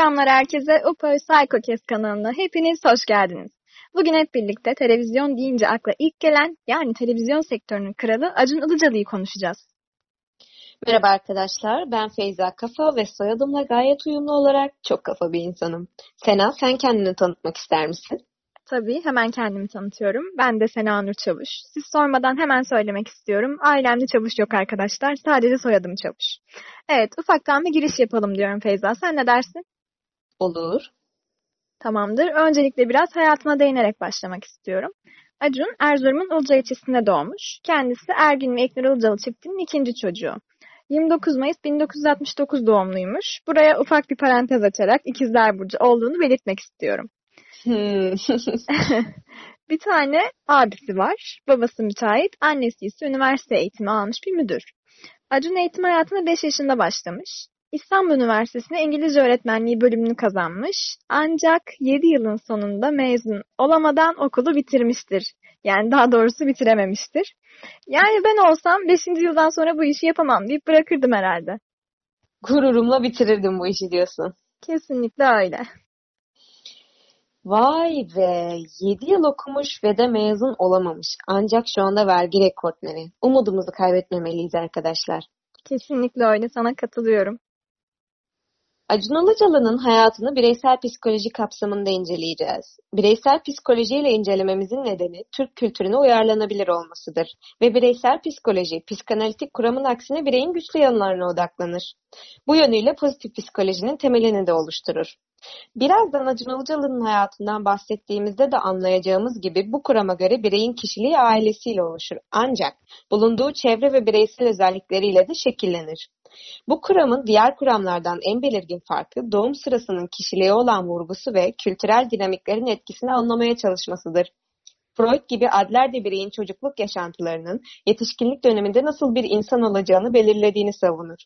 Selamlar herkese. Upoy Psychocast kanalına hepiniz hoş geldiniz. Bugün hep birlikte televizyon deyince akla ilk gelen yani televizyon sektörünün kralı Acun Ilıcalı'yı konuşacağız. Merhaba arkadaşlar, ben Feyza Kafa ve soyadımla gayet uyumlu olarak çok kafa bir insanım. Sena, sen kendini tanıtmak ister misin? Tabii hemen kendimi tanıtıyorum. Ben de Sena Nur Çavuş. Siz sormadan hemen söylemek istiyorum. Ailemde Çavuş yok arkadaşlar. Sadece soyadım Çavuş. Evet ufaktan bir giriş yapalım diyorum Feyza. Sen ne dersin? Olur. Tamamdır. Öncelikle biraz hayatıma değinerek başlamak istiyorum. Acun Erzurum'un Ilıca ilçesinde doğmuş. Kendisi Ergün ve İknur Ilıcalı çiftinin ikinci çocuğu. 29 Mayıs 1969 doğumluymuş. Buraya ufak bir parantez açarak ikizler burcu olduğunu belirtmek istiyorum. Hmm. bir tane abisi var. Babası müteahhit, annesi ise üniversite eğitimi almış bir müdür. Acun eğitim hayatına 5 yaşında başlamış. İstanbul Üniversitesi'ne İngilizce öğretmenliği bölümünü kazanmış. Ancak 7 yılın sonunda mezun olamadan okulu bitirmiştir. Yani daha doğrusu bitirememiştir. Yani ben olsam 5. yıldan sonra bu işi yapamam deyip bırakırdım herhalde. Gururumla bitirirdim bu işi diyorsun. Kesinlikle öyle. Vay be! 7 yıl okumuş ve de mezun olamamış. Ancak şu anda vergi rekortmeni. Umudumuzu kaybetmemeliyiz arkadaşlar. Kesinlikle öyle. Sana katılıyorum. Acun Ilıcalı'nın hayatını bireysel psikoloji kapsamında inceleyeceğiz. Bireysel psikolojiyle incelememizin nedeni Türk kültürüne uyarlanabilir olmasıdır ve bireysel psikoloji, psikanalitik kuramın aksine bireyin güçlü yanlarına odaklanır. Bu yönüyle pozitif psikolojinin temelini de oluşturur. Birazdan Acun Ilıcalı'nın hayatından bahsettiğimizde de anlayacağımız gibi bu kurama göre bireyin kişiliği ailesiyle oluşur. Ancak bulunduğu çevre ve bireysel özellikleriyle de şekillenir. Bu kuramın diğer kuramlardan en belirgin farkı doğum sırasının kişiliğe olan vurgusu ve kültürel dinamiklerin etkisini anlamaya çalışmasıdır. Freud gibi Adler de bireyin çocukluk yaşantılarının yetişkinlik döneminde nasıl bir insan olacağını belirlediğini savunur.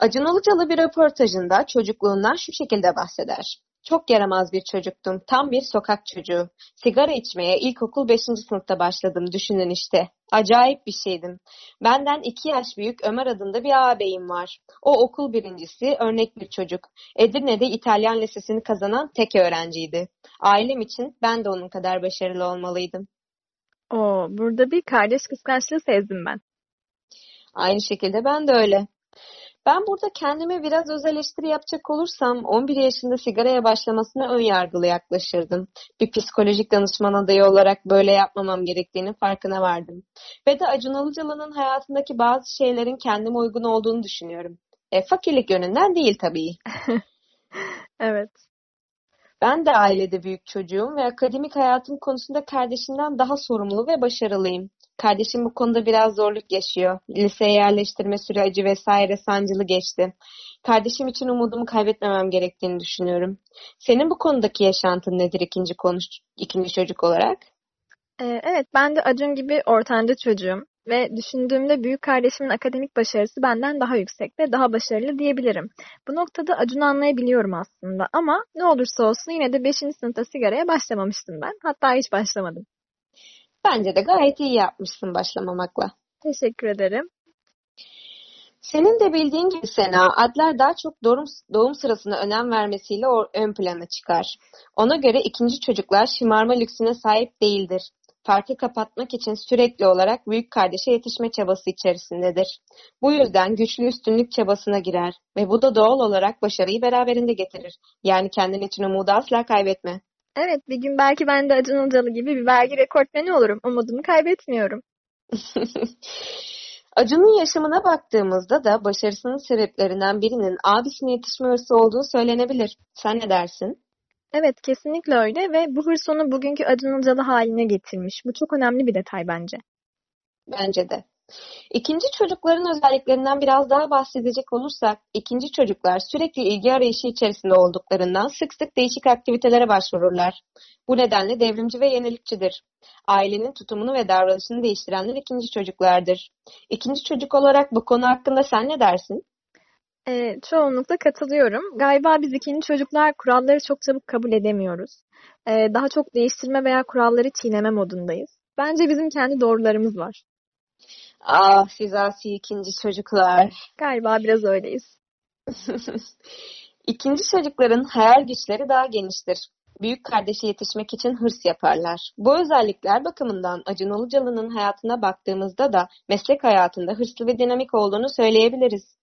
Acun Ilıcalı bir röportajında çocukluğundan şu şekilde bahseder. Çok yaramaz bir çocuktum. Tam bir sokak çocuğu. Sigara içmeye ilkokul 5. sınıfta başladım. Düşünün işte. Acayip bir şeydim. Benden iki yaş büyük Ömer adında bir ağabeyim var. O okul birincisi, örnek bir çocuk. Edirne'de İtalyan lisesini kazanan tek öğrenciydi. Ailem için ben de onun kadar başarılı olmalıydım. Oo, burada bir kardeş kıskançlığı sezdim ben. Aynı şekilde ben de öyle. Ben burada kendime biraz öz eleştiri yapacak olursam 11 yaşında sigaraya başlamasına ön yargılı yaklaşırdım. Bir psikolojik danışman adayı olarak böyle yapmamam gerektiğini farkına vardım. Ve de Acun Ilıcalı'nın hayatındaki bazı şeylerin kendime uygun olduğunu düşünüyorum. E, fakirlik yönünden değil tabii. evet. Ben de ailede büyük çocuğum ve akademik hayatım konusunda kardeşimden daha sorumlu ve başarılıyım. Kardeşim bu konuda biraz zorluk yaşıyor. Liseye yerleştirme süreci vesaire sancılı geçti. Kardeşim için umudumu kaybetmemem gerektiğini düşünüyorum. Senin bu konudaki yaşantın nedir ikinci konuş ikinci çocuk olarak? Ee, evet ben de Acun gibi ortanca çocuğum ve düşündüğümde büyük kardeşimin akademik başarısı benden daha yüksek ve daha başarılı diyebilirim. Bu noktada Acun'u anlayabiliyorum aslında ama ne olursa olsun yine de 5. sınıfta sigaraya başlamamıştım ben. Hatta hiç başlamadım. Bence de gayet iyi yapmışsın başlamamakla. Teşekkür ederim. Senin de bildiğin gibi Sena, Adler daha çok doğum, doğum sırasına önem vermesiyle ön plana çıkar. Ona göre ikinci çocuklar şımarma lüksüne sahip değildir. Farkı kapatmak için sürekli olarak büyük kardeşe yetişme çabası içerisindedir. Bu yüzden güçlü üstünlük çabasına girer ve bu da doğal olarak başarıyı beraberinde getirir. Yani kendin için umudu asla kaybetme. Evet bir gün belki ben de Acun Ilıcalı gibi bir vergi rekortmeni olurum. Umudumu kaybetmiyorum. Acun'un yaşamına baktığımızda da başarısının sebeplerinden birinin abisine yetişme hırsı olduğu söylenebilir. Sen ne dersin? Evet kesinlikle öyle ve bu hırs onu bugünkü Acun Ilıcalı haline getirmiş. Bu çok önemli bir detay bence. Bence de. İkinci çocukların özelliklerinden biraz daha bahsedecek olursak, ikinci çocuklar sürekli ilgi arayışı içerisinde olduklarından sık sık değişik aktivitelere başvururlar. Bu nedenle devrimci ve yenilikçidir. Ailenin tutumunu ve davranışını değiştirenler ikinci çocuklardır. İkinci çocuk olarak bu konu hakkında sen ne dersin? Ee, çoğunlukla katılıyorum. Galiba biz ikinci çocuklar kuralları çok çabuk kabul edemiyoruz. Ee, daha çok değiştirme veya kuralları çiğneme modundayız. Bence bizim kendi doğrularımız var. Ah siz asi ikinci çocuklar. Galiba biraz öyleyiz. İkinci çocukların hayal güçleri daha geniştir. Büyük kardeşi yetişmek için hırs yaparlar. Bu özellikler bakımından Acun Ilıcalı'nın hayatına baktığımızda da meslek hayatında hırslı ve dinamik olduğunu söyleyebiliriz.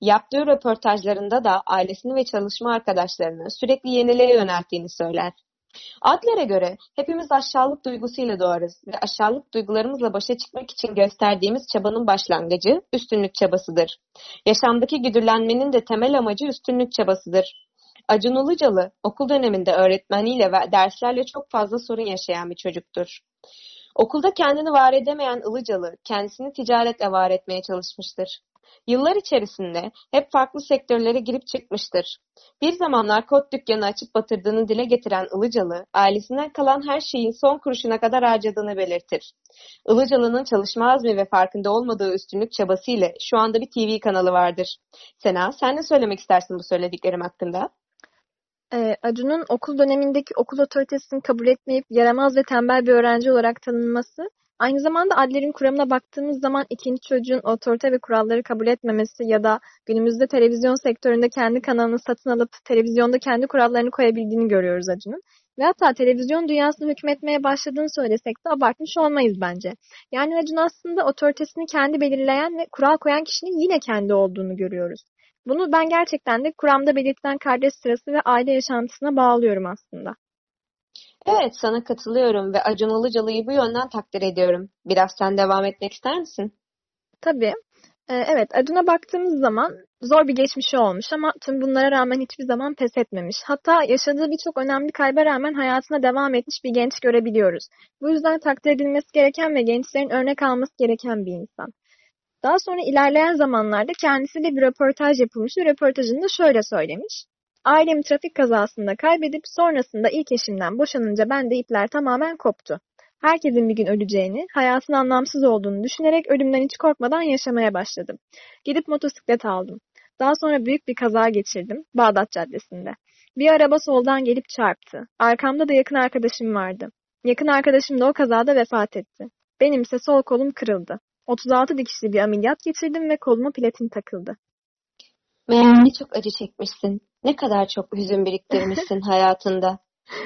Yaptığı röportajlarında da ailesini ve çalışma arkadaşlarını sürekli yeniliğe yönelttiğini söyler. Adler'e göre hepimiz aşağılık duygusuyla doğarız ve aşağılık duygularımızla başa çıkmak için gösterdiğimiz çabanın başlangıcı üstünlük çabasıdır. Yaşamdaki güdülenmenin de temel amacı üstünlük çabasıdır. Acun Ilıcalı okul döneminde öğretmeniyle ve derslerle çok fazla sorun yaşayan bir çocuktur. Okulda kendini var edemeyen Ilıcalı kendisini ticaretle var etmeye çalışmıştır. Yıllar içerisinde hep farklı sektörlere girip çıkmıştır. Bir zamanlar kot dükkanı açıp batırdığını dile getiren Ilıcalı, ailesinden kalan her şeyin son kuruşuna kadar harcadığını belirtir. Ilıcalı'nın çalışma azmi ve farkında olmadığı üstünlük çabası ile şu anda bir TV kanalı vardır. Sena, sen ne söylemek istersin bu söylediklerim hakkında? Ee, Acun'un okul dönemindeki okul otoritesini kabul etmeyip yaramaz ve tembel bir öğrenci olarak tanınması Aynı zamanda Adler'in kuramına baktığımız zaman ikinci çocuğun otorite ve kuralları kabul etmemesi ya da günümüzde televizyon sektöründe kendi kanalını satın alıp televizyonda kendi kurallarını koyabildiğini görüyoruz Acun'un. Ve hatta televizyon dünyasını hükmetmeye başladığını söylesek de abartmış olmayız bence. Yani Acun aslında otoritesini kendi belirleyen ve kural koyan kişinin yine kendi olduğunu görüyoruz. Bunu ben gerçekten de kuramda belirtilen kardeş sırası ve aile yaşantısına bağlıyorum aslında. Evet, sana katılıyorum ve Acun Ilıcalı'yı bu yönden takdir ediyorum. Biraz sen devam etmek ister misin? Tabii. Ee, evet, Acun'a baktığımız zaman zor bir geçmişi olmuş ama tüm bunlara rağmen hiçbir zaman pes etmemiş. Hatta yaşadığı birçok önemli kayba rağmen hayatına devam etmiş bir genç görebiliyoruz. Bu yüzden takdir edilmesi gereken ve gençlerin örnek alması gereken bir insan. Daha sonra ilerleyen zamanlarda kendisiyle bir röportaj yapılmış ve röportajında şöyle söylemiş. Ailemi trafik kazasında kaybedip sonrasında ilk eşimden boşanınca bende ipler tamamen koptu. Herkesin bir gün öleceğini, hayatın anlamsız olduğunu düşünerek ölümden hiç korkmadan yaşamaya başladım. Gidip motosiklet aldım. Daha sonra büyük bir kaza geçirdim Bağdat Caddesi'nde. Bir araba soldan gelip çarptı. Arkamda da yakın arkadaşım vardı. Yakın arkadaşım da o kazada vefat etti. Benimse sol kolum kırıldı. 36 dikişli bir ameliyat geçirdim ve koluma platin takıldı. Meğer ne çok acı çekmişsin. Ne kadar çok hüzün biriktirmişsin hayatında.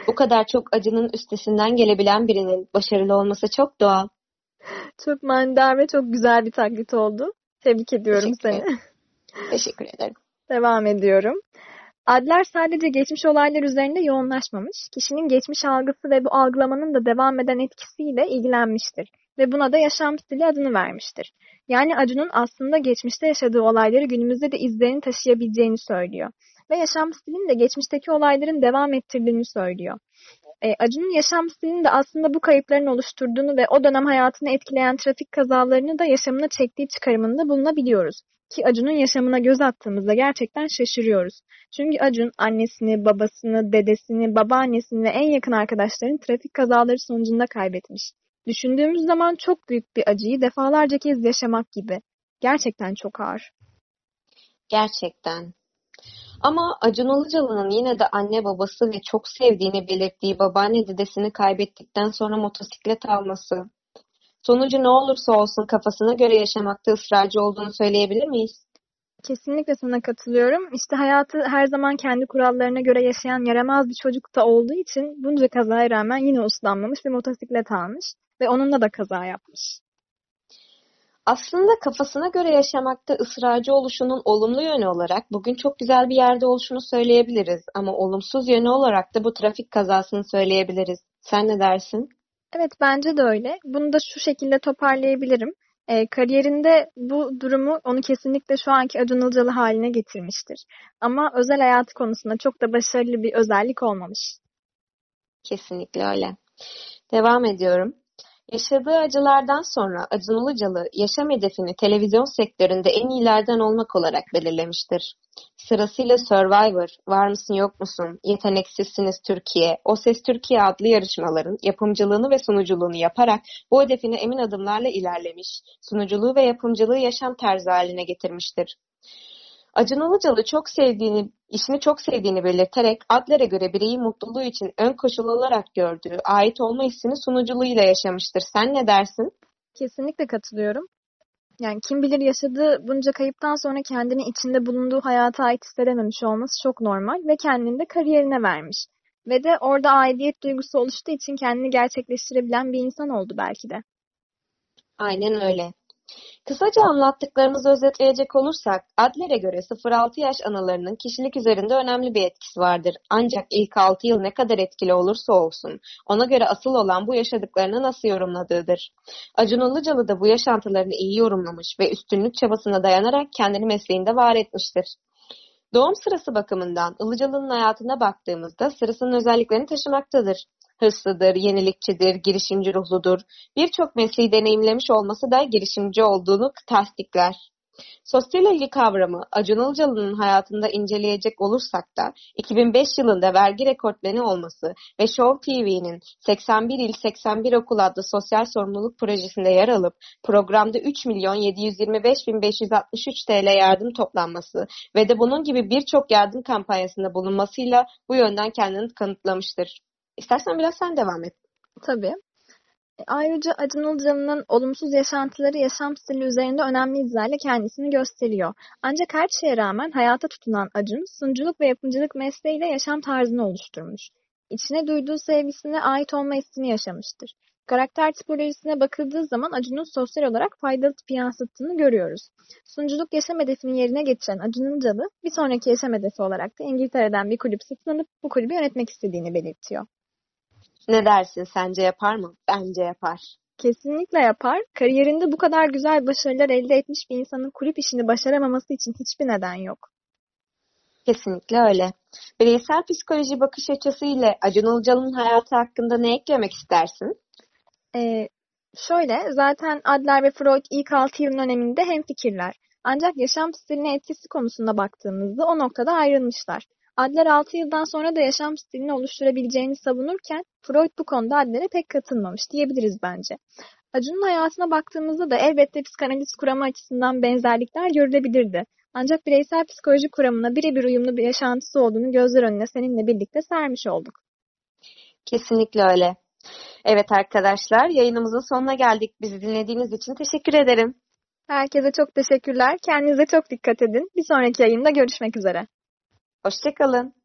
Bu kadar çok acının üstesinden gelebilen birinin başarılı olması çok doğal. Çok manidar ve çok güzel bir taklit oldu. Tebrik ediyorum Teşekkür seni. Teşekkür ederim. Devam ediyorum. Adler sadece geçmiş olaylar üzerinde yoğunlaşmamış, kişinin geçmiş algısı ve bu algılamanın da devam eden etkisiyle ilgilenmiştir ve buna da yaşam stili adını vermiştir. Yani Acun'un aslında geçmişte yaşadığı olayları günümüzde de izlerini taşıyabileceğini söylüyor. Ve yaşam stilinin de geçmişteki olayların devam ettirdiğini söylüyor. E, Acun'un yaşam stilinin de aslında bu kayıpların oluşturduğunu ve o dönem hayatını etkileyen trafik kazalarını da yaşamına çektiği çıkarımında bulunabiliyoruz. Ki Acun'un yaşamına göz attığımızda gerçekten şaşırıyoruz. Çünkü Acun annesini, babasını, dedesini, babaannesini ve en yakın arkadaşlarını trafik kazaları sonucunda kaybetmiş. Düşündüğümüz zaman çok büyük bir acıyı defalarca kez yaşamak gibi. Gerçekten çok ağır. Gerçekten. Ama Acun Ilıcalı'nın yine de anne babası ve çok sevdiğini belirttiği babaanne dedesini kaybettikten sonra motosiklet alması, sonucu ne olursa olsun kafasına göre yaşamakta ısrarcı olduğunu söyleyebilir miyiz? Kesinlikle sana katılıyorum. İşte hayatı her zaman kendi kurallarına göre yaşayan yaramaz bir çocuk da olduğu için bunca kazaya rağmen yine uslanmamış ve motosiklet almış ve onunla da kaza yapmış. Aslında kafasına göre yaşamakta ısrarcı oluşunun olumlu yönü olarak bugün çok güzel bir yerde oluşunu söyleyebiliriz. Ama olumsuz yönü olarak da bu trafik kazasını söyleyebiliriz. Sen ne dersin? Evet bence de öyle. Bunu da şu şekilde toparlayabilirim. E, kariyerinde bu durumu onu kesinlikle şu anki Acun Ilıcalı haline getirmiştir. Ama özel hayatı konusunda çok da başarılı bir özellik olmamış. Kesinlikle öyle. Devam ediyorum. Yaşadığı acılardan sonra Acun Ilıcalı yaşam hedefini televizyon sektöründe en iyilerden olmak olarak belirlemiştir. Sırasıyla Survivor, Var mısın yok musun, Yeteneksizsiniz Türkiye, O Ses Türkiye adlı yarışmaların yapımcılığını ve sunuculuğunu yaparak bu hedefine emin adımlarla ilerlemiş, sunuculuğu ve yapımcılığı yaşam tarzı haline getirmiştir. Acun Ilıcalı çok sevdiğini, işini çok sevdiğini belirterek Adler'e göre bireyin mutluluğu için ön koşul olarak gördüğü ait olma hissini sunuculuğuyla yaşamıştır. Sen ne dersin? Kesinlikle katılıyorum. Yani kim bilir yaşadığı bunca kayıptan sonra kendini içinde bulunduğu hayata ait hissedememiş olması çok normal ve kendini de kariyerine vermiş. Ve de orada aidiyet duygusu oluştuğu için kendini gerçekleştirebilen bir insan oldu belki de. Aynen öyle. Kısaca anlattıklarımızı özetleyecek olursak, Adler'e göre 0-6 yaş anılarının kişilik üzerinde önemli bir etkisi vardır. Ancak ilk 6 yıl ne kadar etkili olursa olsun, ona göre asıl olan bu yaşadıklarını nasıl yorumladığıdır. Acun Ilıcalı da bu yaşantılarını iyi yorumlamış ve üstünlük çabasına dayanarak kendini mesleğinde var etmiştir. Doğum sırası bakımından Ilıcalı'nın hayatına baktığımızda sırasının özelliklerini taşımaktadır. Hırslıdır, yenilikçidir, girişimci ruhludur. Birçok mesleği deneyimlemiş olması da girişimci olduğunu tasdikler. Sosyal ilgi kavramı Acun Ilıcalı'nın hayatında inceleyecek olursak da 2005 yılında vergi rekortmeni olması ve Show TV'nin 81 il 81 okul adlı sosyal sorumluluk projesinde yer alıp programda 3 milyon 725 bin 563 TL yardım toplanması ve de bunun gibi birçok yardım kampanyasında bulunmasıyla bu yönden kendini kanıtlamıştır. İstersen biraz sen devam et. Tabii. E, ayrıca Acun Ilıcalı'nın olumsuz yaşantıları yaşam stili üzerinde önemli izlerle kendisini gösteriyor. Ancak her şeye rağmen hayata tutunan Acun, sunuculuk ve yapımcılık mesleğiyle yaşam tarzını oluşturmuş. İçine duyduğu sevgisine ait olma hissini yaşamıştır. Karakter tipolojisine bakıldığı zaman Acun'un sosyal olarak faydalı tip yansıttığını görüyoruz. Sunuculuk yaşam hedefinin yerine geçiren Acun Ilıcalı, bir sonraki yaşam hedefi olarak da İngiltere'den bir kulüp satın alıp bu kulübü yönetmek istediğini belirtiyor. Ne dersin? Sence yapar mı? Bence yapar. Kesinlikle yapar. Kariyerinde bu kadar güzel başarılar elde etmiş bir insanın kulüp işini başaramaması için hiçbir neden yok. Kesinlikle öyle. Bireysel psikoloji bakış açısı ile Acun Ilıcalı'nın hayatı hakkında ne eklemek istersin? Ee, şöyle, zaten Adler ve Freud ilk 6 yılın öneminde hemfikirler. Ancak yaşam stiline etkisi konusunda baktığımızda o noktada ayrılmışlar. Adler 6 yıldan sonra da yaşam stilini oluşturabileceğini savunurken Freud bu konuda Adler'e pek katılmamış diyebiliriz bence. Acun'un hayatına baktığımızda da elbette psikanaliz kuramı açısından benzerlikler görülebilirdi. Ancak bireysel psikoloji kuramına birebir uyumlu bir yaşantısı olduğunu gözler önüne seninle birlikte sermiş olduk. Kesinlikle öyle. Evet arkadaşlar yayınımızın sonuna geldik. Bizi dinlediğiniz için teşekkür ederim. Herkese çok teşekkürler. Kendinize çok dikkat edin. Bir sonraki yayında görüşmek üzere. Hoşçakalın.